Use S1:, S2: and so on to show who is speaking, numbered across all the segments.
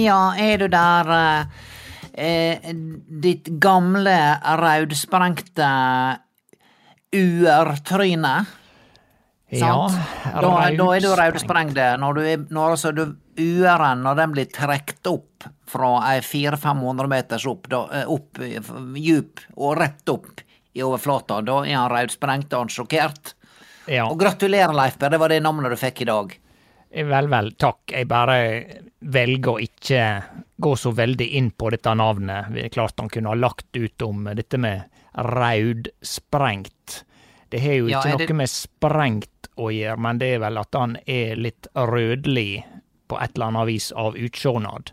S1: Ja, er du der, eh, ditt gamle raudsprengte uertryne?
S2: Ja?
S1: Da, da er du raudsprengd når du når altså du uren når den blir trukket opp fra ei 400-500 meters opp, da, eh, opp eh, djup og rett opp i overflata, da er han raudsprengt og han sjokkert.
S2: Ja.
S1: Og gratulerer, Leif Per, det var det navnet du fikk i dag.
S2: Vel, vel, takk. Jeg bare velger å ikke gå så veldig inn på dette navnet. Det er klart han kunne ha lagt ut om dette med raudsprengt. Det har jo
S1: Ja,
S2: ikke
S1: det-
S2: noe med sprengt å gjøre, men det er vel at han er litt rødlig på et eller annet vis av utsjånad.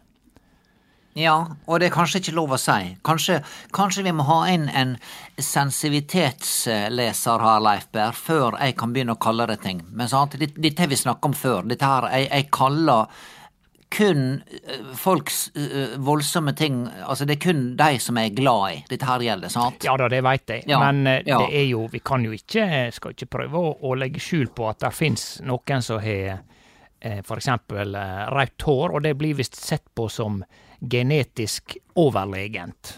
S1: Ja, og det er kanskje ikke lov å si. Kanskje, kanskje vi må ha inn en sensivitetsleser her, Leif Berr, før jeg kan begynne å kalle det ting. Men sant, dette, har vi snakket om før. Dette her, jeg, jeg kaller kun eh, folks uh, voldsomme ting Altså, det er kun de som er glad i dette her gjelder, sant?
S2: Ja da, det veit jeg,
S1: Ja,
S2: men uh,
S1: ja.
S2: det er jo Vi kan jo ikke, skal ikke prøve å, å legge skjul på at det fins noen som har uh, eh, rødt hår, og det blir visst sett på som genetisk overlegent.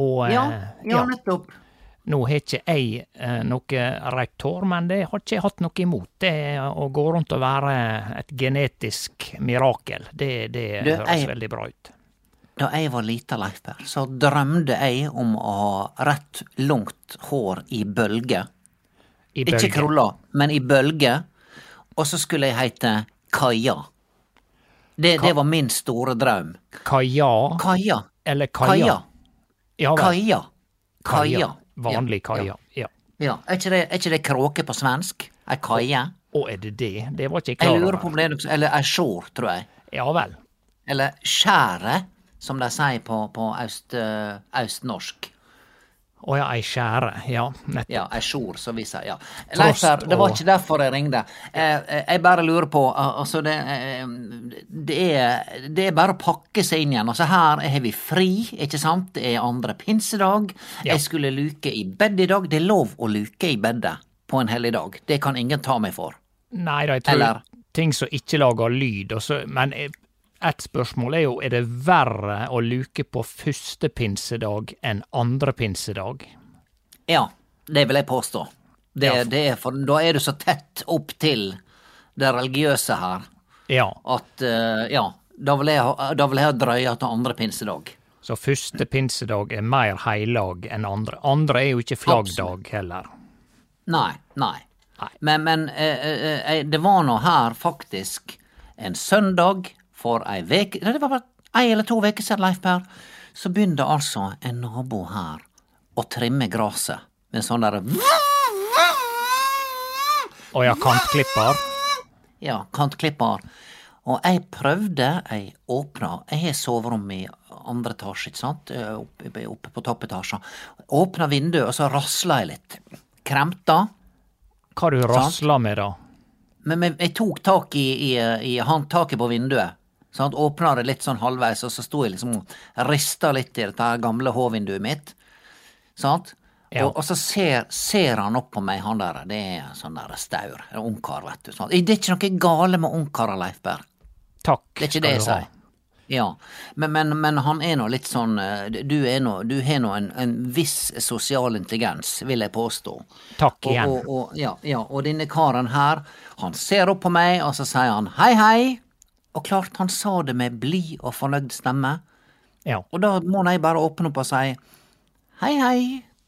S2: Og eh,
S1: Ja, ja, nettopp.
S2: Nå har ikke jeg eh, noe rødt hår, men det har ikke jeg hatt noe imot. Det å gå rundt og være et genetisk mirakel, det, det
S1: Du,
S2: høres
S1: jeg-
S2: veldig bra ut.
S1: Da jeg var lita, Leif Per, så drømte jeg om å ha rett, langt hår i bølger.
S2: I
S1: Ikke krulla, men i bølger. Og så skulle jeg hete Kaja. Det, det var min store drøm.
S2: Kaja,
S1: Kaja.
S2: eller Kaja.
S1: Kaja. Kaja. Kaja.
S2: Vanlig kaja. Ja.
S1: Ja. Er ikke det, er ikke det kråke på svensk? Ei kaie?
S2: Å, er det det? Det var ikke jeg
S1: Jeg
S2: klar
S1: lurer på om
S2: over.
S1: det er noe Eller ei skjår, tror jeg.
S2: Ja vel.
S1: Eller skjære, som de sier på, på øst, østnorsk.
S2: Å ja, ei skjære. Ja, nettopp.
S1: Ja, ei sjor, som vi sier. Ja. Leif, det var ikke derfor jeg ringte. Eh, eh, jeg bare lurer på eh, Altså, det, det, er, det er bare å pakke seg inn igjen. Altså, her har vi fri, ikke sant? Det er andre pinsedag.
S2: Ja.
S1: Jeg skulle luke i bed i dag. Det er lov å luke i bedet på en hellig dag. Det kan ingen ta meg for.
S2: Nei da, jeg tror
S1: Eller-
S2: ting som ikke lager lyd, også, Men ett spørsmål er jo, er det verre å luke på første pinsedag enn andre pinsedag?
S1: Ja, det vil jeg påstå. Det,
S2: Ja.
S1: det er for, da er du så tett opp til det religiøse her
S2: Ja,
S1: at uh, ja, da vil jeg, ha- da vil jeg ha drøya til andre pinsedag.
S2: så første pinsedag er mer heilag enn andre. Andre er jo ikke flaggdag heller.
S1: Nei, nei.
S2: Nei.
S1: Men, men eh, eh, eh, det var nå her faktisk en søndag for ei veke det var bare ei eller to veker siden, Leif Per. Så begynte altså en nabo her å trimme gresset med sånn derre
S2: Og ja, kantklipper.
S1: Ja, kantklipper. Og jeg prøvde, jeg åpna Jeg har soverom i andre etasje, ikke sant? Eh, Oppe, oppe på toppetasjen. Åpna vinduet, og så rasla jeg litt. Kremta.
S2: Hva du rasla med, da?
S1: Men, men jeg tok tak i, i, i håndtaket på vinduet. Sant? Åpna det litt sånn halvveis, og så sto jeg liksom og rista litt i dette gamle H-vinduet mitt. Sant?
S2: Ja.
S1: Og, og så ser, ser han opp på meg, han der. Det er en sånn der staur. En ungkar, vet du. Sant? Det er ikke noe gale med ungkarer, Leif Berr.
S2: Takk
S1: Det er ikke det jeg sier. Ja, men, men, men han er nå litt sånn eh, Du, er nå, du har nå en, en viss sosial intelligens, vil jeg påstå.
S2: Takk igjen.
S1: Og, og, og, ja, ja, og denne karen her, han ser opp på meg, og så sier han hei, hei. Og klart, han sa det med blid og fornøyd stemme.
S2: Ja.
S1: Og da må de bare åpne opp og si hei, hei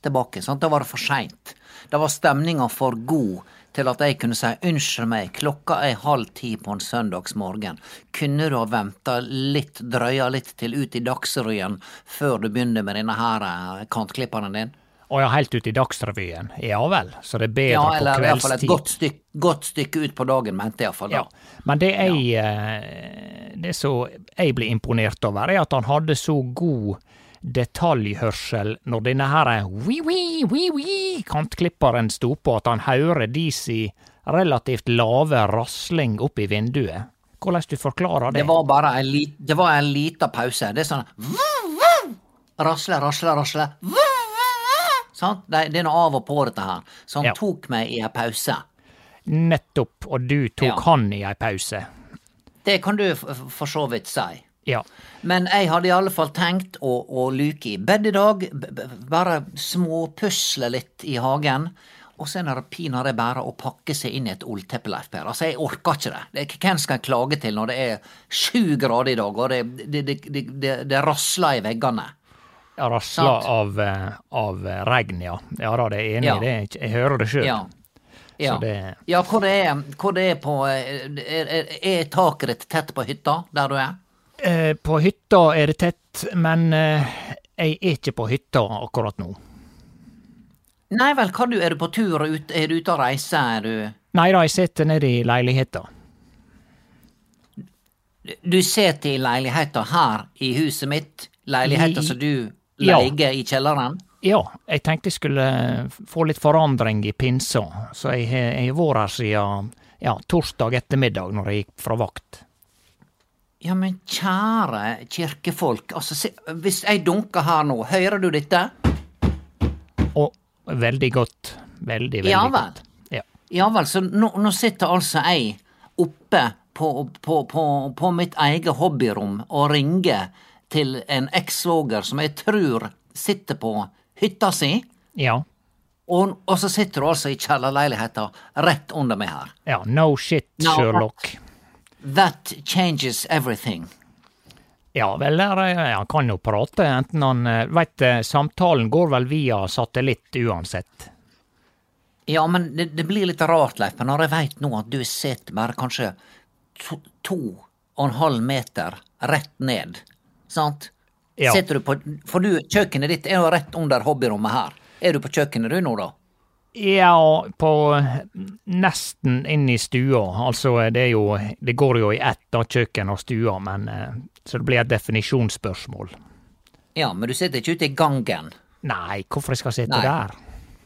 S1: tilbake. Sant? Da var det for seint. Da var stemninga for god til at jeg kunne si unnskyld meg, klokka er halv ti på en søndagsmorgen. Kunne du ha venta litt, drøya litt til ut i Dagsrevyen før du begynner med denne her eh, kantklipperen din?
S2: Og ja, helt ut i Dagsrevyen. Ja vel, så det er bedre
S1: Ja,
S2: på
S1: eller i hvert fall et godt, stykke, godt stykke ut på dagen, mente jeg iallfall.
S2: Ja, men det jeg ja. Det som jeg blir imponert over, er at han hadde så god detaljhørsel når denne her kantklipperen sto på, at han hører de si relativt lave rasling opp i vinduet. Hvordan du forklarer det?
S1: Det var bare en, li, det var en liten pause. Det er sånn Rasle, rasle, rasle. Sant? Det, er noe av og på dette her. Så han
S2: Ja.
S1: tok meg i en pause.
S2: Nettopp, og du tok
S1: Ja.
S2: han i ei pause.
S1: Det kan du for så vidt si.
S2: Ja.
S1: Men jeg hadde i alle fall tenkt å, å luke i bed i dag, bare småpusle litt i hagen. Og så er det pinadø bare å pakke seg inn i et ullteppe, Leif Per. Altså, jeg orker ikke det. det. Hvem skal jeg klage til når det er sju grader i dag, og det, det, det, det, det, det rasler i veggene?
S2: Rasla av, eh, av eh, regn, ja. Ja da, det er enig
S1: Ja.
S2: det. Jeg hører det sjøl.
S1: Ja. Ja.
S2: Det-
S1: ja, hvor det er, hvor det er på eh, Er, er, taket ditt tett på hytta, der du er?
S2: Eh, På hytta er det tett, men eh, jeg er ikke på hytta akkurat nå.
S1: Nei vel, hva du, er du på tur, ut, er du ute og reiser, er du
S2: Nei da, jeg sitter nede i leiligheta.
S1: Du sitter i leiligheta her i huset mitt, leiligheta
S2: I-
S1: som du
S2: Ja.
S1: i kjelleren?
S2: Ja, jeg tenkte jeg skulle få litt forandring i pinsa, så jeg har vært her siden ja, torsdag ettermiddag når jeg gikk fra vakt.
S1: Ja, men kjære kirkefolk, altså, se, hvis jeg dunker her nå, hører du dette?
S2: Og veldig godt. Veldig, veldig
S1: Ja
S2: godt. Ja.
S1: Ja vel, så nå, nå sitter altså jeg oppe på, på, på, på mitt eget hobbyrom og ringer til en ekssvoger som jeg tror sitter på hytta si,
S2: ja.
S1: og, og så sitter du altså i kjellerleiligheta rett under meg her.
S2: Ja, no shit,
S1: No,
S2: Sherlock.
S1: That changes everything.
S2: Ja vel, han kan jo prate, enten han eh, Veit, eh, samtalen går vel via satellitt uansett.
S1: Ja, men det, det blir litt rart, Leif, men når jeg veit nå at du sitter bare kanskje to, to og en halv meter rett ned, sant?
S2: Ja.
S1: Sitter du på For du, kjøkkenet ditt er jo rett under hobbyrommet her. Er du på kjøkkenet du nå, da?
S2: Ja, på nesten inn i stua. Altså, det er jo Det går jo i ett, da, kjøkken og stua, men eh, Så det blir et definisjonsspørsmål.
S1: Ja, men du sitter ikke ute i gangen.
S2: Nei, hvorfor jeg skal sitte
S1: Nei.
S2: der?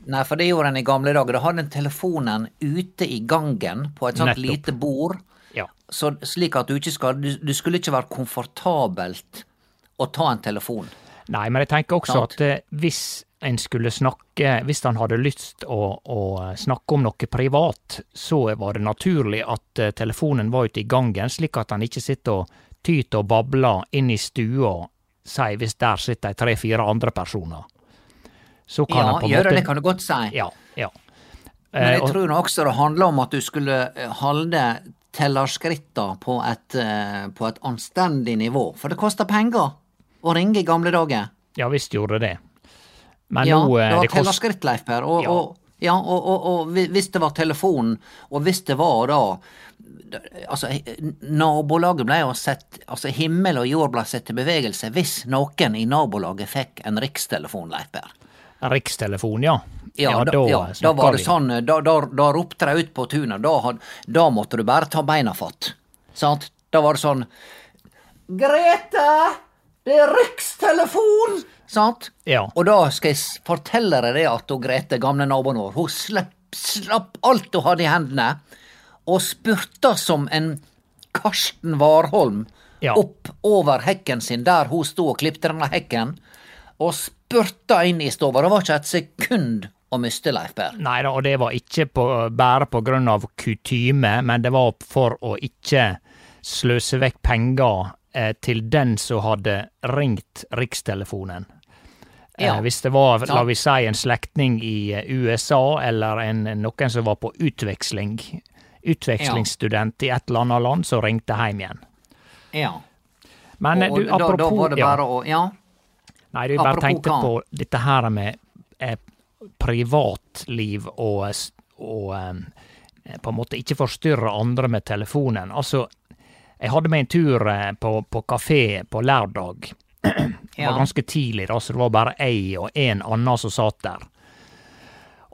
S1: Nei, for det gjorde en i gamle dager. Da hadde en telefonen ute i gangen på et sånt
S2: Nettopp.
S1: lite bord,
S2: Ja.
S1: så, slik at du ikke skal du, du skulle ikke være komfortabelt å ta en telefon.
S2: Nei, men jeg tenker også
S1: Sant.
S2: at eh, hvis en skulle snakke Hvis han hadde lyst å, å snakke om noe privat, så var det naturlig at eh, telefonen var ute i gangen, slik at han ikke sitter og tyter og babler inn i stua, si hvis der sitter tre-fire andre personer. Så kan
S1: Ja,
S2: han på en måte
S1: det kan du godt si.
S2: Ja. ja.
S1: Men
S2: Eh,
S1: jeg tror også det handler om at du skulle holde tellerskrittene på et, på et anstendig nivå. For det koster penger å ringe i gamle dager.
S2: Ja visst gjorde det. Men
S1: ja,
S2: nå eh,
S1: det var tellerskritt, Leif Per. Og,
S2: Ja.
S1: og Ja, og, og, og hvis det var telefonen, og hvis det var da Altså, nabolaget ble jo sett Altså, himmel og jord ble sett i bevegelse hvis noen i nabolaget fikk en rikstelefon, Leif Per.
S2: Rikstelefon, ja.
S1: Ja, da, ja, da var det
S2: vi.
S1: sånn, da, da, da ropte de ut på tunet, da, da måtte du bare ta beina fatt. Sant? Da var det sånn Grete! Det er rikstelefon! Sant?
S2: Ja.
S1: Og da skal jeg fortelle deg det at hun Grete, gamle naboen vår, hun slapp, slapp alt hun hadde i hendene, og spurta som en Karsten Warholm
S2: Ja.
S1: opp over hekken sin der hun sto og klipte denne hekken, og spurta inn i stova. Det var ikke et sekund å miste, Leif Berr.
S2: Nei da, og det var ikke på, bare på grunn av kutyme, men det var for å ikke sløse vekk penger eh, til den som hadde ringt rikstelefonen.
S1: Ja.
S2: Eh, hvis det var, la vi si, en slektning i eh, USA, eller en, noen som var på utveksling, utvekslingsstudent i et eller annet land, som ringte hjem igjen.
S1: Ja.
S2: Men
S1: og,
S2: du, apropos
S1: da var det bare å Ja.
S2: Nei, du bare
S1: Apropos
S2: tenkte på dette her med eh, privatliv og, og på en måte ikke forstyrre andre med telefonen. Altså, jeg hadde meg en tur eh, på, på kafé på lørdag. Det var ganske tidlig, da, så det var bare jeg og en annen som satt der.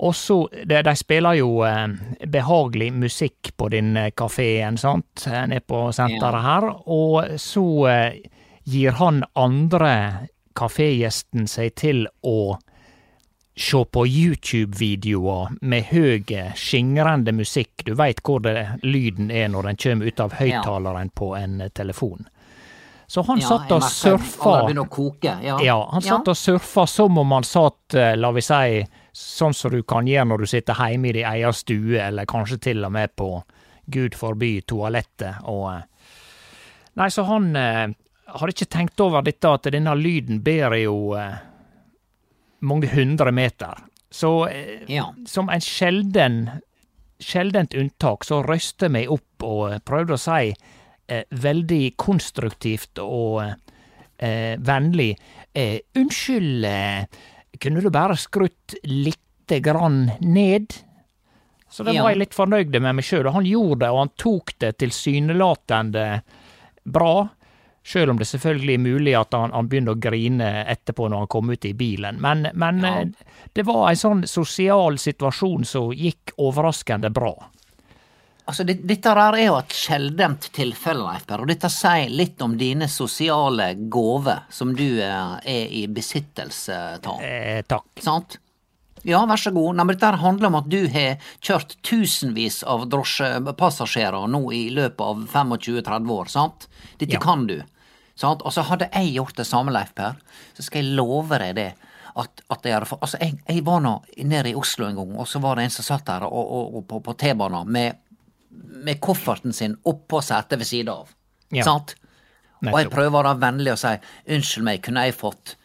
S2: Og så, De, de spiller jo eh, behagelig musikk på den eh, kafeen, sant, nede på senteret her, og så gir han andre kafégjesten seg til å se på YouTube-videoer med høy, skingrende musikk. Du veit hvor det, lyden er når den kommer ut av høyttaleren på en eh, telefon. Så han
S1: ja,
S2: satt og surfa.
S1: Ja.
S2: ja, han satt og surfa som om han satt, eh, la vi si, sånn som du kan gjøre når du sitter hjemme i din egen stue, eller kanskje til og med på, gud forby, toalettet, og eh, Nei, så han eh, hadde ikke tenkt over dette, at denne lyden ber jo eh, mange hundre meter. Så eh,
S1: Ja.
S2: som en sjelden sjeldent unntak, så røste meg opp og prøvde å si eh, veldig konstruktivt og eh, vennlig eh, Unnskyld, eh, kunne du bare skrutt lite grann ned? Så det var jeg litt fornøyd med meg sjøl, han gjorde det, og han tok det tilsynelatende bra. Sjøl om det selvfølgelig er mulig at han, han begynner å grine etterpå når han kom ut i bilen. Men, men
S1: Ja.
S2: eh, det var en sånn sosial situasjon som gikk overraskende bra.
S1: Altså, det, dette her er jo et sjeldent tilfelle, Leif og dette sier litt om dine sosiale gaver som du eh, er i besittelse av.
S2: Eh, takk.
S1: Sant? Ja, vær så god. Nei, men dette handler om at du har kjørt tusenvis av drosjepassasjerer nå i løpet av 25-30 år, sant? Dette
S2: Ja.
S1: kan du. Sant? Og så hadde jeg gjort det samme, Leif Per, så skal jeg love deg det. At, at jeg hadde Altså, jeg, jeg var nå nede i Oslo en gang, og så var det en som satt der og, og, og på, på T-banen med, med kofferten sin oppå setet ved siden av.
S2: Ja.
S1: Sant? Og jeg prøver å være vennlig og si unnskyld meg, kunne jeg fått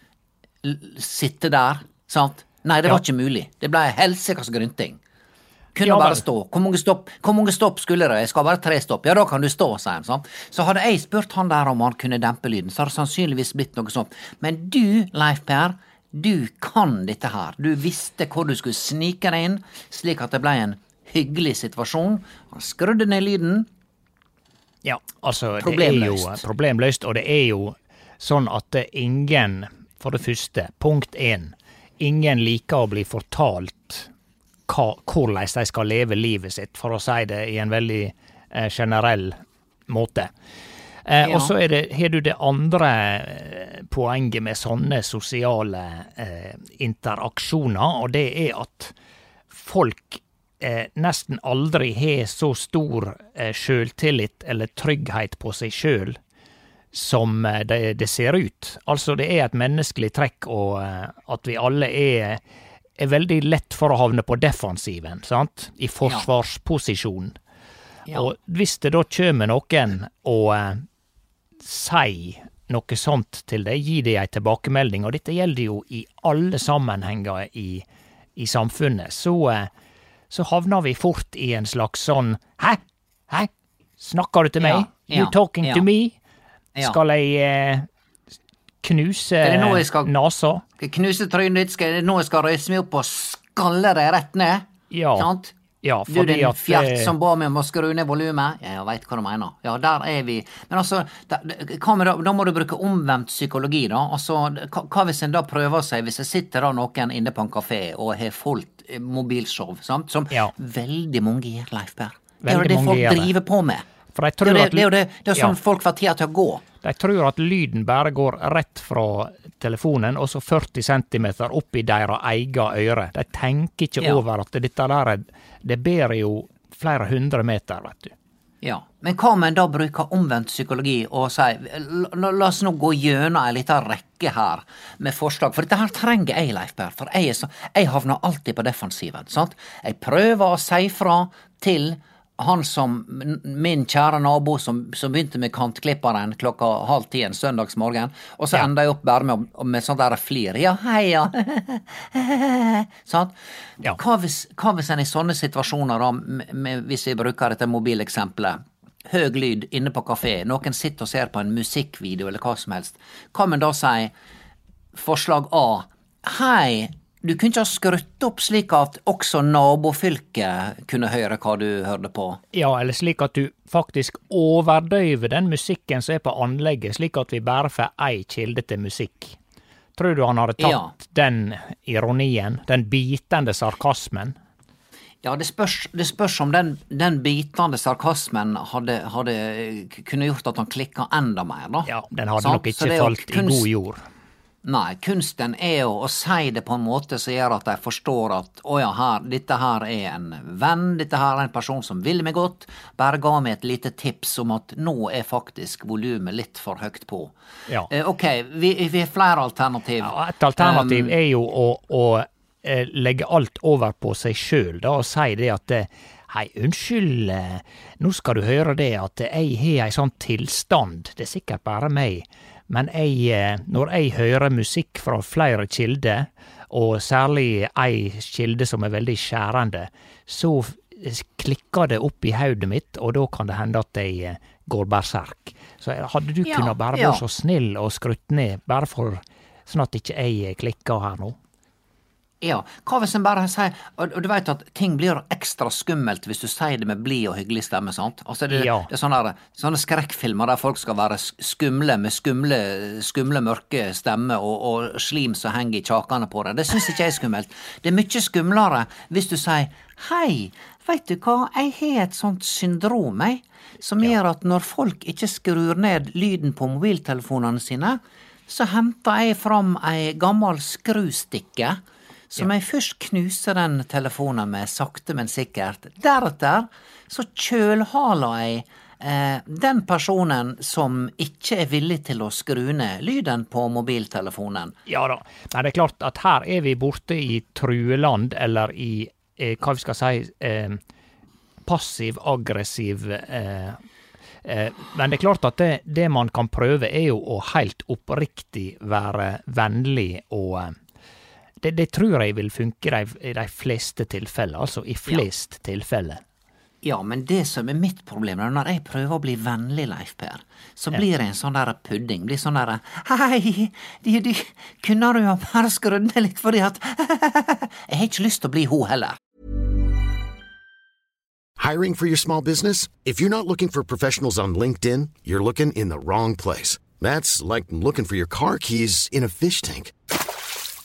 S1: sitte der? Sant? Nei, det var
S2: Ja.
S1: ikke mulig. Det ble helsikas grynting. Kunne
S2: Ja,
S1: bare stå. Hvor mange, stopp, hvor mange stopp skulle det? Jeg skal bare tre stopp. Ja, da kan du stå, sier han. sånn. Så hadde jeg spurt han der om han kunne dempe lyden, så hadde det sannsynligvis blitt noe sånt. Men du, Leif Per, du kan dette her. Du visste hvor du skulle snike deg inn, slik at det ble en hyggelig situasjon. Han skrudde ned lyden.
S2: Ja, altså, det er jo problemløst, og det er jo sånn at ingen, for det første, punkt én, ingen liker å bli fortalt hva, hvordan de skal leve livet sitt, for å si det i en veldig eh, generell måte. Eh,
S1: Ja.
S2: Og så det, har du det andre eh, poenget med sånne sosiale eh, interaksjoner, og det er at folk eh, nesten aldri har så stor eh, sjøltillit eller trygghet på seg sjøl som eh, det, det ser ut. Altså, det er et menneskelig trekk og eh, at vi alle er, er veldig lett for å havne på defensiven, sant? I forsvarsposisjon.
S1: Ja.
S2: Og hvis det da kommer noen og eh, sier noe sånt til deg, gi deg ei tilbakemelding, og dette gjelder jo i alle sammenhenger i, i samfunnet, så, eh, så havner vi fort i en slags sånn Hæ? Hæ? Snakker du til meg?
S1: Ja,
S2: You talking
S1: ja.
S2: to me?
S1: Ja.
S2: Skal jeg eh, knuse
S1: jeg skal- knuse trynet ditt? Skal jeg, skal jeg reise meg opp og skalle deg rett ned?
S2: Ja.
S1: Sant?
S2: Ja,
S1: Du din fjert
S2: eh,
S1: som ba meg om å skru ned volumet. Ja, jeg veit hva du mener. Ja, der er vi. Men altså, da, da, da må du bruke omvendt psykologi, da. Altså, hva, hva hvis en da prøver seg, hvis det sitter da noen inne på en kafé og har fullt eh, mobilshow, sant? som
S2: Ja.
S1: veldig mange gjør, Leif Per. Det er jo det folk driver på med.
S2: For de
S1: Det
S2: tror
S1: det,
S2: at
S1: det, det, det er sånn
S2: ja.
S1: folk får tida til å gå.
S2: De tror at lyden bare går rett fra telefonen, og så 40 cm opp i deres eget øre. De tenker ikke
S1: Ja.
S2: over at dette der er Det bærer jo flere hundre meter, vet du.
S1: Ja, Men hva om en da bruker omvendt psykologi og sier la, la, la oss nå gå gjennom ei lita rekke her med forslag, for dette her trenger jeg, Leif Berr, for jeg, er så, jeg havner alltid på defensiven. sant? Jeg prøver å si fra til han som min kjære nabo som, som begynte med kantklipperen klokka halv ti en søndagsmorgen, og så
S2: Ja.
S1: enda jeg opp bare med, med sånn der flir. Ja, hei, ja. sant?
S2: Ja.
S1: Hva hvis, hva hvis en i sånne situasjoner, da, med, med, hvis vi bruker dette mobileksempelet, høg lyd inne på kafé, noen sitter og ser på en musikkvideo eller hva som helst, hva med da si forslag A, hei, du kunne ikke ha skrutt opp slik at også nabofylket kunne høre hva du hørte på?
S2: Ja, eller slik at du faktisk overdøyver den musikken som er på anlegget, slik at vi bare får ei kilde til musikk. Tror du han hadde tatt
S1: Ja.
S2: den ironien, den bitende sarkasmen?
S1: Ja, det spørs, det spørs om den, den bitende sarkasmen hadde, hadde kunne gjort at han klikka enda mer, da.
S2: Ja, den hadde
S1: Sant?
S2: nok ikke falt i god jord.
S1: Nei, kunsten er jo å si det på en måte som gjør at de forstår at å ja, her, dette her er en venn, dette her er en person som vil meg godt, bare ga meg et lite tips om at nå er faktisk volumet litt for høyt på.
S2: Ja.
S1: Eh, ok, vi, vi har flere alternativ.
S2: Ja, et alternativ
S1: Um,
S2: er jo å, å eh, legge alt over på seg sjøl, da, og si det at eh, Hei, unnskyld, eh, nå skal du høre det at jeg har ei sånn tilstand, det er sikkert bare meg, men jeg, eh, når jeg hører musikk fra flere kilder, og særlig ei kilde som er veldig skjærende, så klikker det opp i hodet mitt, og da kan det hende at jeg eh, går berserk. Så eh, hadde du
S1: Ja,
S2: kunnet bare
S1: ja.
S2: vært så snill og skrutt ned, bare for sånn at ikke jeg klikker her nå?
S1: Ja, hva hvis en bare sier og, og du vet at ting blir ekstra skummelt hvis du sier det med blid og hyggelig stemme, sant? Altså det,
S2: Ja.
S1: det er sånne, der- sånne skrekkfilmer der folk skal være skumle med skumle, skumle mørke stemmer og, og slim som henger i kjakene på deg. Det syns ikke jeg er skummelt. Det er mye skumlere hvis du sier hei, veit du hva, jeg har et sånt syndrom, jeg, som gjør at når folk ikke skrur ned lyden på mobiltelefonene sine, så henter jeg fram ei gammel skrustikke som jeg først knuser den telefonen med sakte, men sikkert. Deretter så kjølhaler jeg eh, den personen som ikke er villig til å skru ned lyden på mobiltelefonen.
S2: Ja da, men det er klart at her er vi borte i trueland, eller i eh, hva vi skal si eh, passiv-aggressiv eh, eh, Men det er klart at det, det man kan prøve, er jo å helt oppriktig være vennlig og eh, det, det tror jeg vil funke i de, de fleste tilfeller, altså i flest tilfeller.
S1: Ja, men det som er mitt problem, er når jeg prøver å bli vennlig, Leif Per, så blir jeg en sånn der pudding. Blir sånn der Hei, de, de, kunne du ha bare skrudd ned litt, fordi at Jeg har ikke lyst til å bli ho heller.
S3: Hiring for your small business? If you're not looking for professionals on LinkedIn, you're looking in the wrong place. That's like looking for your car keys in a fish tank.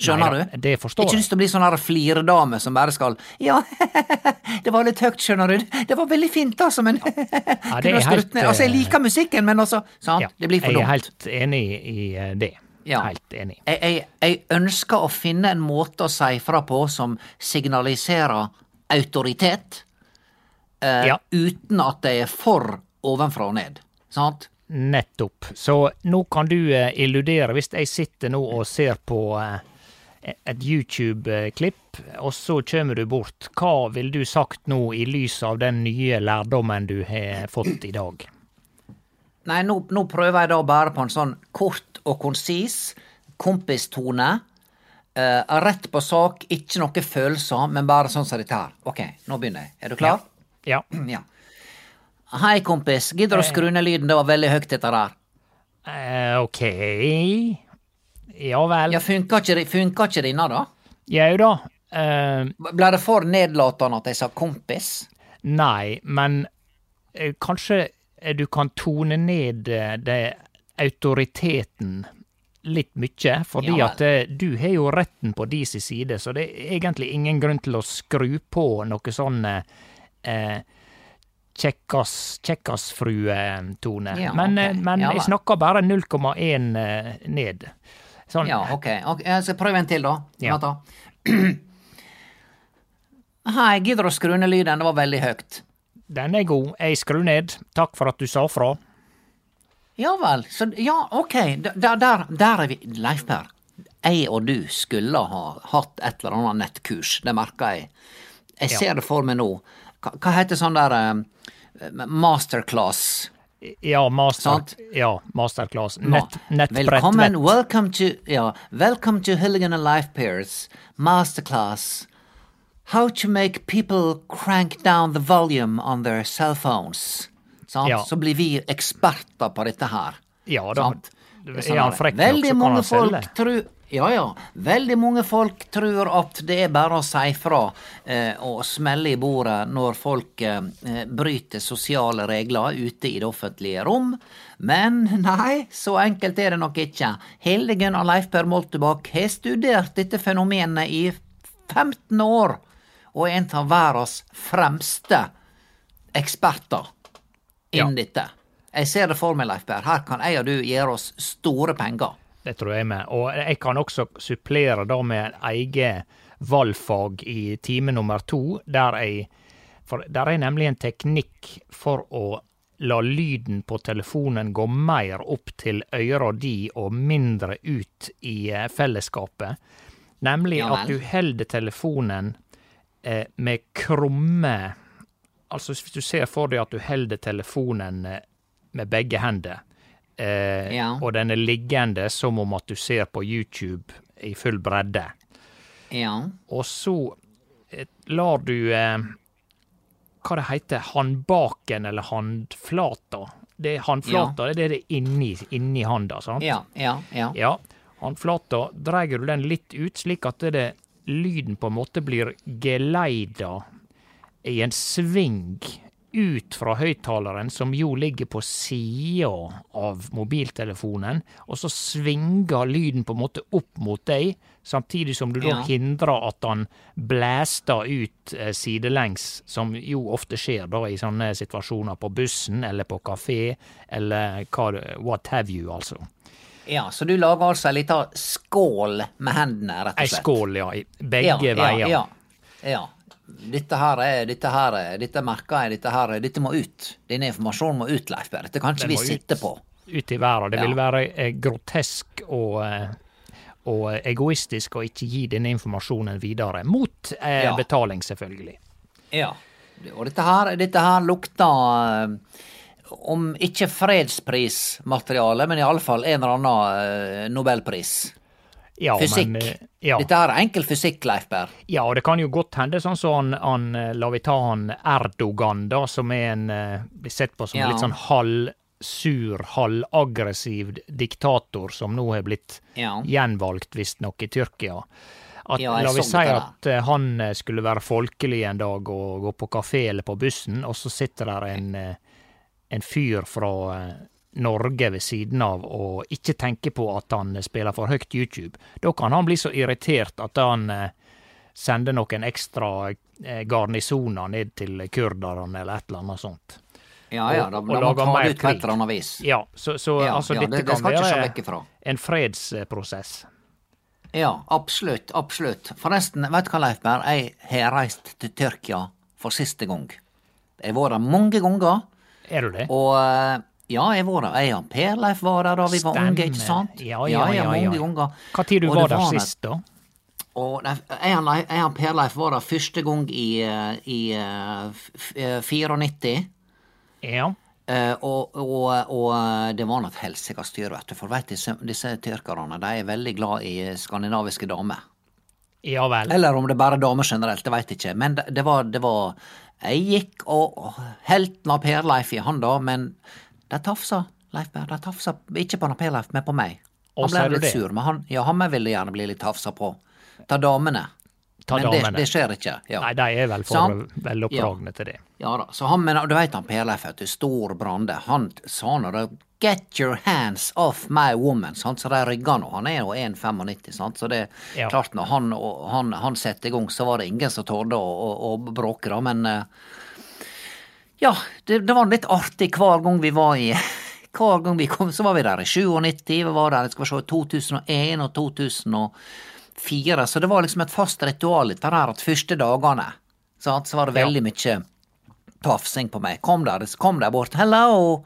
S1: Skjønner
S2: Nei
S1: du?
S2: det forstår
S1: Ikke
S2: jeg.
S1: lyst til å bli sånn her fliredame som bare skal Ja, det var litt høyt, skjønner du. Det var veldig fint, altså, men
S2: det
S1: Kunne
S2: er helt,
S1: ned. Altså, jeg liker musikken, men altså Sant?
S2: Ja,
S1: Det blir for dumt.
S2: jeg er helt enig i eh, det.
S1: Ja.
S2: Helt enig.
S1: Jeg, jeg, jeg ønsker å finne en måte å si fra på som signaliserer autoritet, eh,
S2: Ja.
S1: uten at det er for ovenfra og ned. Sant?
S2: Nettopp. Så nå kan du eh, illudere, hvis jeg sitter nå og ser på eh, et YouTube-klipp, og så kommer du bort. Hva ville du sagt nå i lys av den nye lærdommen du har fått i dag?
S1: Nei, nå, nå prøver jeg da bare på en sånn kort og konsis kompistone. Uh, rett på sak, ikke noe følelser, men bare sånn som dette her. Ok, nå begynner jeg. Er du klar?
S2: Ja.
S1: Ja. Hei, kompis. Gidder du å skru ned lyden? Det var veldig høyt, dette der.
S2: Uh, ok Ja vel.
S1: Ja, funka ikke, funka ikke denne, da?
S2: Jau da. Uh,
S1: Ble det for nedlatende at jeg sa kompis?
S2: nei, men uh, kanskje eh, du kan tone ned det autoriteten litt mye, fordi
S1: Ja
S2: at du har jo retten på de sin side, så det er egentlig ingen grunn til å skru på noe sånn eh, kjekkas, kjekkasfrue-tone.
S1: Ja,
S2: men okay. men
S1: Ja
S2: jeg snakker bare 0,1 eh, ned. Sånn,
S1: Ja, ok. ok. Jeg skal prøve en til, da.
S2: Ja.
S1: Hei, gidder du å skru ned lyden? Det var veldig høyt.
S2: Den er god. Jeg skrur ned. Takk for at du sa fra.
S1: Ja vel. Så, ja, ok. Der, der, der er vi. Leif Per, jeg og du skulle ha hatt et eller annet nettkurs. Det merker jeg. Jeg
S2: Ja.
S1: ser det for meg nå. Hva, hva heter sånn der eh, masterclass?
S2: Ja, master, ja, masterclass. Nett, nettbrett
S1: Velkommen, welcome to, ja, welcome to Hilligan and Life Pairs masterclass. How to make people crank down the volume on their cell phones.
S2: Ja.
S1: Så blir vi eksperter på dette her.
S2: Ja, da
S1: sånn Veldig mange folk tror Ja, ja. Veldig mange folk tror at det er bare å si fra eh, og smelle i bordet når folk eh, bryter sosiale regler ute i det offentlige rom. Men nei, så enkelt er det nok ikke. Hildegunn og Leif Per Moltebakk har studert dette fenomenet i 15 år, og er en av verdens fremste eksperter innen dette. Jeg ser det for meg, Leif Per. Her kan jeg og du gjøre oss store penger.
S2: Det tror jeg med. Og jeg kan også supplere da med en egen valgfag i time nummer to, der jeg For der er nemlig en teknikk for å la lyden på telefonen gå mer opp til øra di og mindre ut i eh, fellesskapet. Nemlig
S1: Ja
S2: at du holder telefonen eh, med krumme Altså hvis du ser for deg at du holder telefonen eh, med begge hender, eh,
S1: Ja.
S2: og den er liggende som om at du ser på YouTube i full bredde.
S1: Ja.
S2: Og så eh, lar du eh, Hva det heter Håndbaken eller håndflata? Det er håndflata, det er det inni, inni handa, sant?
S1: Ja, ja, ja.
S2: Ja. Håndflata dreier du den litt ut, slik at det, lyden på en måte blir geleida i en sving ut fra høyttaleren, som jo ligger på sida av mobiltelefonen, og så svinger lyden på en måte opp mot deg, samtidig som du da hindrer at han blæster ut eh, sidelengs, som jo ofte skjer da i sånne situasjoner på bussen eller på kafé, eller hva, what have you, altså.
S1: ja. Så du lager altså ei lita skål med hendene, rett og slett?
S2: skål, ja. i Begge veier.
S1: Ja, ja, ja. Dette her er, dette her er, dette merker jeg, dette her, er, dette må ut. Denne informasjonen må ut, Leif Berr. Dette kan ikke vi sitte på.
S2: Ut i verden. Det
S1: Ja.
S2: vil være eh, grotesk og, eh, og egoistisk å ikke gi denne informasjonen videre. Mot eh,
S1: Ja.
S2: betaling, selvfølgelig.
S1: Ja. Og dette her, dette her lukter eh, om ikke fredsprismateriale, men iallfall en eller annen eh, nobelpris.
S2: Ja,
S1: Fysikk.
S2: Men, eh, ja.
S1: Dette her er enkel fysikk, Leif Berr.
S2: ja, og det kan jo godt hende, sånn som han, han eh, la vi ta han Erdogan, da, som er en eh, blir sett på som
S1: Ja.
S2: litt sånn halvsur, halvaggressiv diktator, som nå har blitt
S1: Ja.
S2: gjenvalgt, visstnok, i Tyrkia. At,
S1: Ja,
S2: la vi si at han skulle være folkelig en dag og gå på kafé eller på bussen, og så sitter der en, en fyr fra Norge ved siden av og ikke tenker på at han spiller for høyt YouTube. Da kan han bli så irritert at han eh, sender noen ekstra eh, garnisoner ned til kurderne eller et eller annet sånt.
S1: Ja, ja, da, da må ta det ut på et eller annet vis.
S2: Ja, så, så
S1: Ja,
S2: altså
S1: ja,
S2: dette
S1: det- det
S2: kan være en fredsprosess.
S1: Ja, absolutt, absolutt. Forresten, vet du hva, Leif Berr, jeg har reist til Tyrkia for siste gang. Jeg har vært der mange ganger,
S2: Er du det?
S1: og eh, ja, jeg var der. Jeg og Per Leif var der da vi var
S2: Stemmer.
S1: unge, ikke sant?
S2: Ja, ja, ja, ja,
S1: ja.
S2: Hva tid du
S1: Og
S2: var der sist, da?
S1: Og jeg og Per Leif var der første gang i, i, i eh, eh, 94.
S2: Ja.
S1: Uh, og, og, og eh, det var nå et helsikas styr, vet du. For vet disse, disse tyrkerne de er veldig glad i skandinaviske damer.
S2: Ja vel.
S1: Eller om det er bare damer generelt, det veit jeg ikke. Men det, det var, det var Jeg gikk og helten av Per Leif i handa, men de tafsa, Leif Berr. De tafsa ikke på Per Leif, men på meg. Han ble litt sur, men han, ja, han ville gjerne bli litt tafsa på. Ta damene.
S2: Ta
S1: men det,
S2: damene.
S1: det skjer ikke. Ja.
S2: Nei, de er vel for veloppdragne ja, til det.
S1: Ja da, så han, men du veit han Per Leif, vet du, stor Brande, han sa nå det Get your hands off my woman, sant, så de rygga nå. Han er jo 1,95, sant, så det er
S2: Ja.
S1: klart når han, han, han setter i gang, så var det ingen som torde å, å, å bråke, da, men eh, ja, det, det var litt artig hver gang vi var i Hver gang vi kom, så var vi der i 97, vi var der skal vi se, 2001 og 2004, så det var liksom et fast ritual dette her at første dagene, sant, så var det veldig mye tafsing på meg. Kom der, kom der bort. Hello,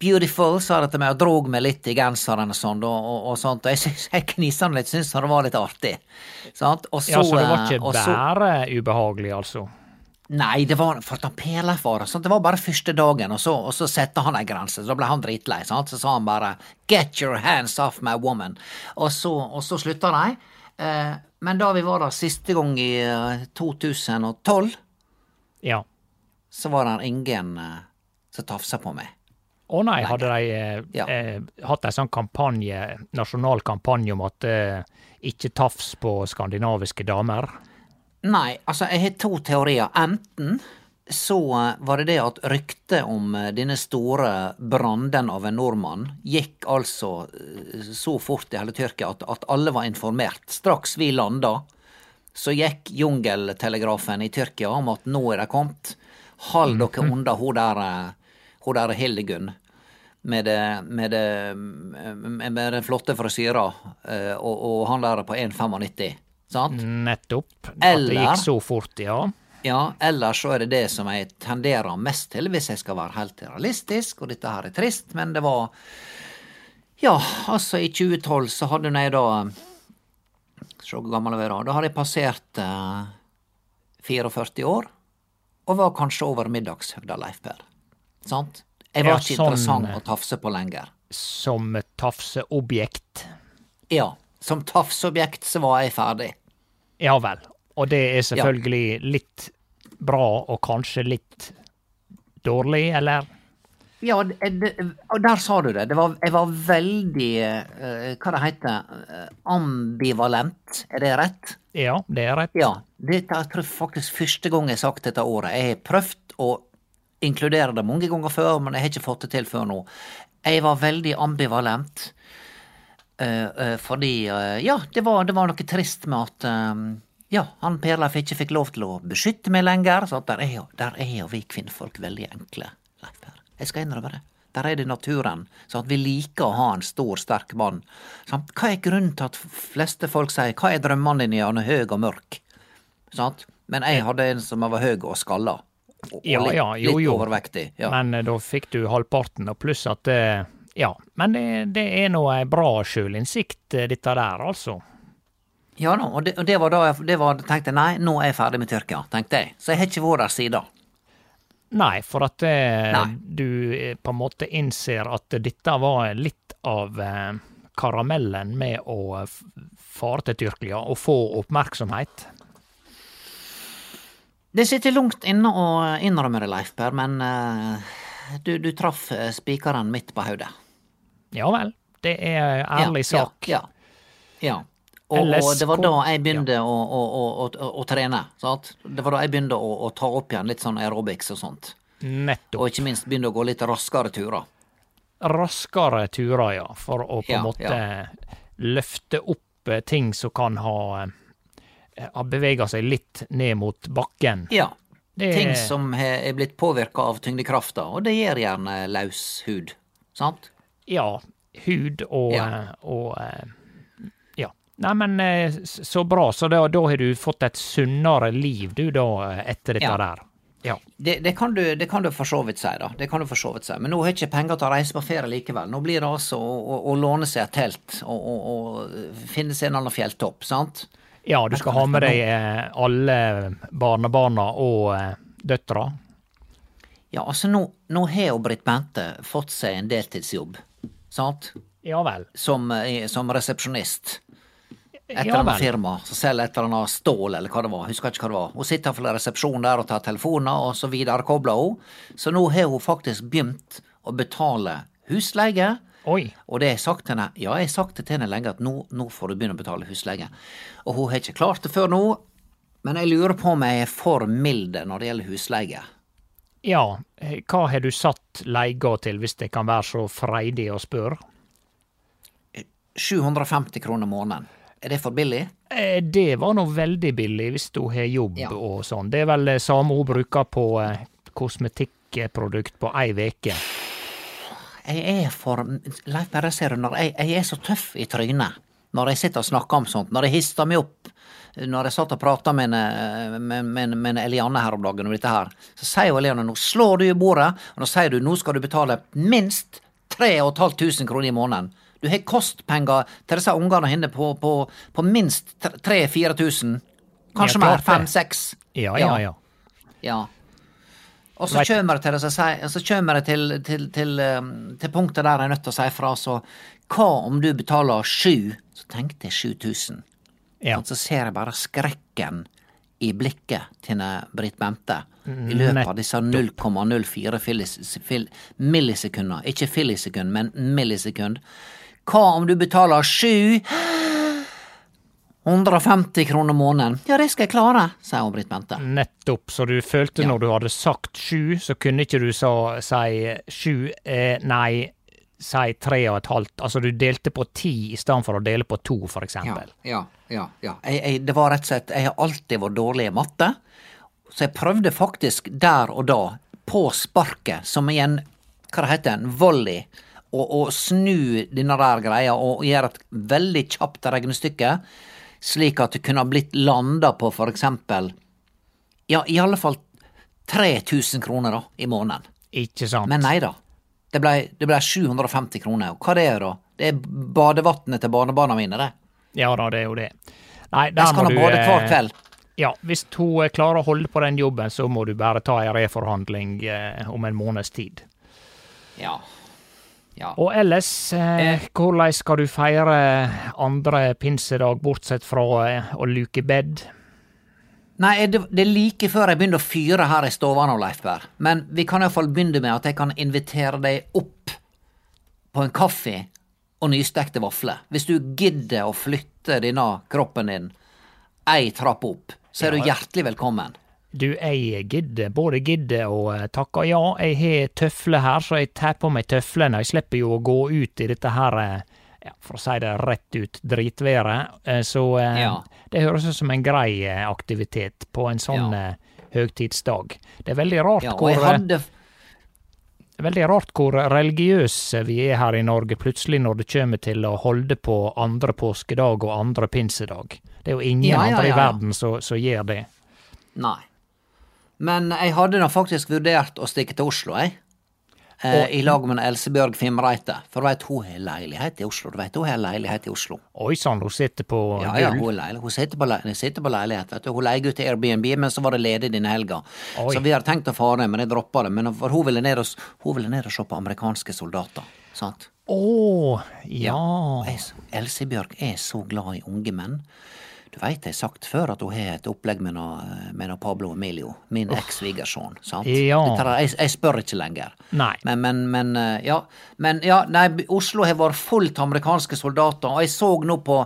S1: beautiful, sa det til meg og drog meg litt i genseren og sånn, og, og, og sånt. Og jeg, synes- jeg knisa litt, syntes det var litt artig. Sant? Og så,
S2: Ja, Så det var
S1: eh,
S2: ikke bare ubehagelig, altså?
S1: Nei, det var for at han pela for det. Det var bare første dagen, og så, og så sette han ei grense. Så da ble han dritlei. sant? Så sa han bare 'Get your hands off my woman'. Og så, og så slutta de. Eh, men da vi var der siste gang i eh, 2012,
S2: Ja.
S1: så var det ingen eh, som tafsa på meg.
S2: Å nei, hadde de eh,
S1: Ja.
S2: eh, hatt en sånn kampanje, nasjonal kampanje om at eh, ikke tafs på skandinaviske damer?
S1: Nei, altså jeg har to teorier. Enten så var det det at ryktet om eh, denne store branden av en nordmann gikk altså eh, så fort i hele Tyrkia at, at alle var informert. Straks vi landa, så gikk jungeltelegrafen i Tyrkia om at nå er de kommet. Hold dere unna hun der, eh, hun der Hildegunn. Med, det, med, det, med den flotte frisyra og, og han der på 1,95. Sant?
S2: Nettopp. At det gikk så fort, ja.
S1: Ja, eller så er det det som jeg tenderer mest til, hvis jeg skal være helt realistisk, og dette her er trist, men det var Ja, altså, i 2012 så hadde jeg da Se hvor gammel jeg var da. Da hadde jeg passert eh, 44 år, og var kanskje over middagshøgda, Leif Per. Sant? Jeg var
S2: Ja,
S1: ikke
S2: sånn,
S1: interessant
S2: eh.
S1: å tafse på lenger.
S2: Som tafseobjekt.
S1: Ja, som tafseobjekt så var jeg ferdig.
S2: Ja vel. Og det er selvfølgelig litt bra, og kanskje litt dårlig, eller?
S1: Ja, og der sa du det. det var, jeg var veldig eh, Hva det heter eh, Ambivalent, er det rett?
S2: Ja, det er rett.
S1: Ja. Dette er jeg tror faktisk første gang jeg har sagt dette året. Jeg har prøvd å inkludere det mange ganger før, men jeg har ikke fått det til før nå. Jeg var veldig ambivalent. Eh, eh, fordi eh, Ja, det var, det var noe trist med at ja, han Per Leif ikke fikk lov til å beskytte meg lenger. Så der er jo, der er jo vi kvinnfolk veldig enkle. Leif. Jeg skal innrømme det. Der er det naturen. Så at vi liker å ha en stor, sterk mann. Sant? Hva er grunnen til at fleste folk sier 'hva er drømmene dine', han er høy og mørk? Sant? Men jeg hadde en som var høy og skalla. Og, og
S2: Ja, ja, jo,
S1: litt
S2: jo.
S1: overvektig. Ja.
S2: Men da fikk du halvparten, og pluss at eh, Ja. Men det, det er nå ei bra sjølinnsikt, eh, dette der, altså.
S1: Ja da, og det, og det var da jeg det var, tenkte nei, nå er jeg ferdig med Tyrkia, tenkte jeg. Så jeg har ikke vært der siden.
S2: Nei, for at eh,
S1: Nei.
S2: du eh, på en måte innser at dette var litt av karamellen med å fare til Tyrkia og få oppmerksomhet.
S1: Det sitter langt inne å innrømme det, Leif Per, men eh, du, du traff spikeren midt på hodet.
S2: Ja vel. Det er ærlig
S1: ja,
S2: sak.
S1: Ja. ja. Og, og det var da jeg begynte å, å, å, å, trene. Sant? Det var da jeg begynte å, ta opp igjen litt sånn aerobics og sånt.
S2: Nettopp.
S1: Og ikke minst begynte å gå litt raskere turer.
S2: raskere turer, ja. For å på en
S1: Ja,
S2: måte løfte opp eh, ting som kan ha, eh, ha bevega seg litt ned mot bakken.
S1: Ja.
S2: Det-
S1: Ting som er blitt påvirka av tyngdekrafta, og det gjør gjerne løs hud. Sant?
S2: Ja, hud og,
S1: Ja.
S2: eh, og eh, Ja. Nei, men eh, så bra. Så da, da har du fått et sunnere liv, du, da, etter dette
S1: Ja.
S2: der. Ja.
S1: Det, det, kan du, det kan du for så vidt si, da. Det kan du for så vidt si. Men nå har jeg ikke penger til å reise på ferie likevel. Nå blir det altså å, å, å låne seg et telt og, og, og finne seg en annen fjelltopp, sant?
S2: ja, du skal ha med deg alle barnebarna og døtra.
S1: Ja, altså nå, nå har jo Britt Bente fått seg en deltidsjobb, sant?
S2: Ja vel.
S1: Som, eh, som resepsjonist. Et eller annet
S2: ja,
S1: firma som selger et eller annet stål, eller hva det var. Husker ikke hva det var. Hun sitter iallfall i resepsjonen der og tar telefoner, og så viderekobler hun. Så nå har hun faktisk begynt å betale husleie.
S2: Oi.
S1: Og det har jeg sagt til henne, ja, jeg har sagt det til henne lenge at nå, nå får du begynne å betale husleie. Og hun har ikke klart det før nå, men jeg lurer på om jeg er for mild når det gjelder husleie.
S2: Ja, eh, hva har du satt leiga til, hvis det kan være så freidig å spørre?
S1: 750 kroner måneden. Er det for billig?
S2: Eh, Det var nå veldig billig hvis hun har jobb
S1: Ja.
S2: og sånn. Det er vel det samme hun bruker på eh, kosmetikkprodukt på ei veke.
S1: Jeg er for Leif Berre ser du, når jeg, jeg er så tøff i trynet når jeg sitter og snakker om sånt, når jeg hister meg opp når jeg satt og prata med, med, med, med Eliane her om dagen om dette her, så sier jo Eliane nå slår du i bordet, og nå sier du nå skal du betale minst 3500 kroner i måneden. Du har kostpenger til disse ungene henne på, på, på minst 3000-4000, kanskje mer,
S2: klart det.
S1: fem-seks.
S2: Ja, ja, ja.
S1: Ja. Og så kommer det til, det, så sier- så kommer det til, til, til, um, til punktet der jeg er nødt til å si fra, så hva om du betaler sju? Tenkte jeg 7000.
S2: ja.
S1: Og så ser jeg bare skrekken i blikket til Britt Bente i løpet av disse 0,04 millisekunder. Ikke fillisekund, men millisekund. Hva om du betaler sju? 150 kroner måneden. Ja, det skal jeg klare, sier hun Britt Bente.
S2: Nettopp. Så du følte
S1: Ja.
S2: når du hadde sagt sju, så kunne ikke du så si sju, eh, nei, si tre og et halvt. Altså du delte på ti i stedet for å dele på to, for
S1: Ja,
S2: eksempel.
S1: ja, ja. ja. Jeg, jeg, det var rett og slett Jeg har alltid vært dårlig i matte, så jeg prøvde faktisk der og da, på sparket, som i en hva det heter, en volley, å, å snu denne der greia og gjøre et veldig kjapt regnestykke, slik at det kunne ha blitt landa på for eksempel Ja, i alle fall 3000 kroner da, i måneden.
S2: Ikke sant?
S1: Men nei da. Det blei ble 750 kroner. Og hva det er da? Det er badevannet til barnebarna mine, det.
S2: Ja da, det er jo det. Nei, der
S1: Jeg skal
S2: må du
S1: bade hver
S2: eh,
S1: kveld.
S2: Ja, hvis hun eh, klarer å holde på den jobben, så må du bare ta en reforhandling eh, om en måneds tid.
S1: Ja. Ja.
S2: Og ellers, eh, hvordan skal du feire andre pinsedag, bortsett fra eh, å luke bed?
S1: Nei, det, det er like før jeg begynner å fyre her i stua nå, Leif Berr. Men vi kan iallfall begynne med at jeg kan invitere deg opp på en kaffe og nystekte vafler. Hvis du gidder å flytte denne kroppen din ei trapp opp, så er du hjertelig velkommen.
S2: Du, jeg gidder, både gidder og eh, takker ja. Jeg har tøfler her, så jeg tar på meg tøflene. Jeg slipper jo å gå ut i dette her, eh, ja, for å si det rett ut, dritværet. Eh, Så eh,
S1: Ja.
S2: det høres ut som en grei eh, aktivitet på en sånn
S1: Ja.
S2: høgtidsdag. Det er veldig rart
S1: Ja,
S2: hvor
S1: hadde
S2: Veldig rart hvor religiøse vi er her i Norge plutselig når det kommer til å holde på andre påskedag og andre pinsedag. Det er jo ingen
S1: Ja,
S2: andre i verden som gjør det.
S1: Nei. Men jeg hadde da faktisk vurdert å stikke til Oslo, jeg. Eh, I lag med Elsebjørg Fimreite. For du veit, hun har leilighet i Oslo. Du vet, hun har leilighet i Oslo.
S2: Oi sann, hun sitter på
S1: Ja, ja, hun, leilig. hun sitter, på le sitter på leilighet. vet du. Hun leier ut til Airbnb, men så var det ledig denne helga.
S2: Oi.
S1: Så vi hadde tenkt å fare, men jeg droppa det. Men for hun ville ned og, hun ville ned og se på amerikanske soldater. Sant?
S2: Å, ja.
S1: ja. Elsebjørg er så glad i unge menn. Du veit jeg har sagt før at hun har et opplegg med noe, med noe Pablo Emilio, min eks-svigersønn.
S2: Ja.
S1: Jeg, jeg spør ikke lenger.
S2: Nei.
S1: Men, men, men, eh, ja. Men ja, nei, Oslo har vært fullt av amerikanske soldater, og jeg så nå på,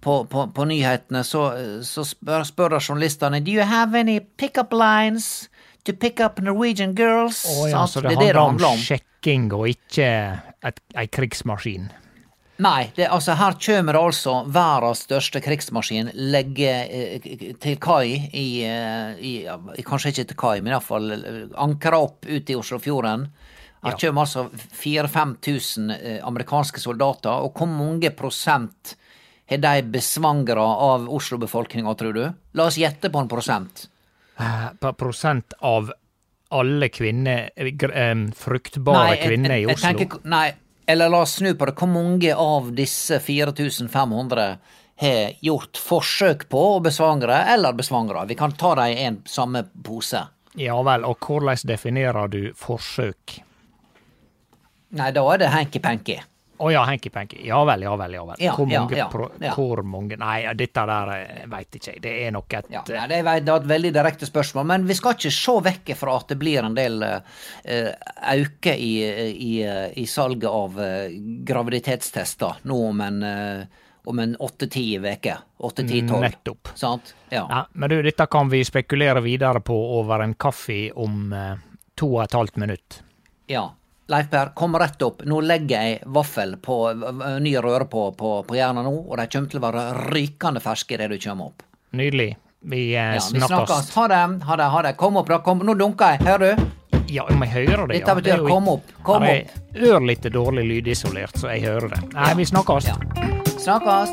S1: på, på, på nyhetene, så, så spør, spør journalistene Do you have any pickup lines to pick up Norwegian girls?
S2: Oh, ja, så det,
S1: det det
S2: handler om
S1: handler om.
S2: sjekking og ikke ei krigsmaskin.
S1: Nei, det, altså her kommer altså verdens største krigsmaskin legge eh, til kai i, eh, i, i Kanskje ikke til kai, men iallfall ankra opp ute i Oslofjorden. Her
S2: Ja.
S1: kommer altså 4000-5000 eh, amerikanske soldater, og hvor mange prosent har de besvangra av Oslo-befolkninga, tror du? La oss gjette på en prosent.
S2: Eh, Per prosent av alle kvinner, eh, fruktbare
S1: jeg-
S2: kvinner
S1: jeg-
S2: i
S1: jeg
S2: Oslo.
S1: tenker- nei, eller la oss snu på det. Hvor mange av disse 4500 har gjort forsøk på å besvangre eller besvangre? Vi kan ta dem i en samme pose.
S2: Ja vel, og hvordan definerer du forsøk?
S1: Nei, da er det hanky-panky.
S2: Å ja, hanky-panky. Ja vel, ja vel, ja vel.
S1: Ja,
S2: hvor, mange,
S1: ja, ja.
S2: hvor mange Nei, dette der eh, veit ikke jeg. Det er nok et
S1: Ja, nei, det, er, det et veldig direkte spørsmål, men vi skal ikke se vekk fra at det blir en del uh, auke i, i, i salget av uh, graviditetstester nå om en uh, om en åtte-ti uker. Åtte-ti-tolv.
S2: Nettopp.
S1: Sant? Ja.
S2: Ja, men du, dette kan vi spekulere videre på over en kaffe om eh, to og et halvt minutt.
S1: ja. Leif Per, kom rett opp. Nå legger jeg vaffel på v- ny røre på, på, på jernet nå, og de kommer til å være rykende ferske idet du kommer opp.
S2: Nydelig. Vi eh,
S1: Ja, vi snakkes. Ha det. Ha det. ha det. Kom opp, da. Kom. Nå dunker jeg. Hører du?
S2: Ja, om jeg hører det,
S1: Dette
S2: ja.
S1: betyr
S2: Det er
S1: kom opp, kom
S2: opp. det er Ørlite dårlig lydisolert, så jeg hører det. Nei, vi snakkes.
S1: Ja. Snakkes.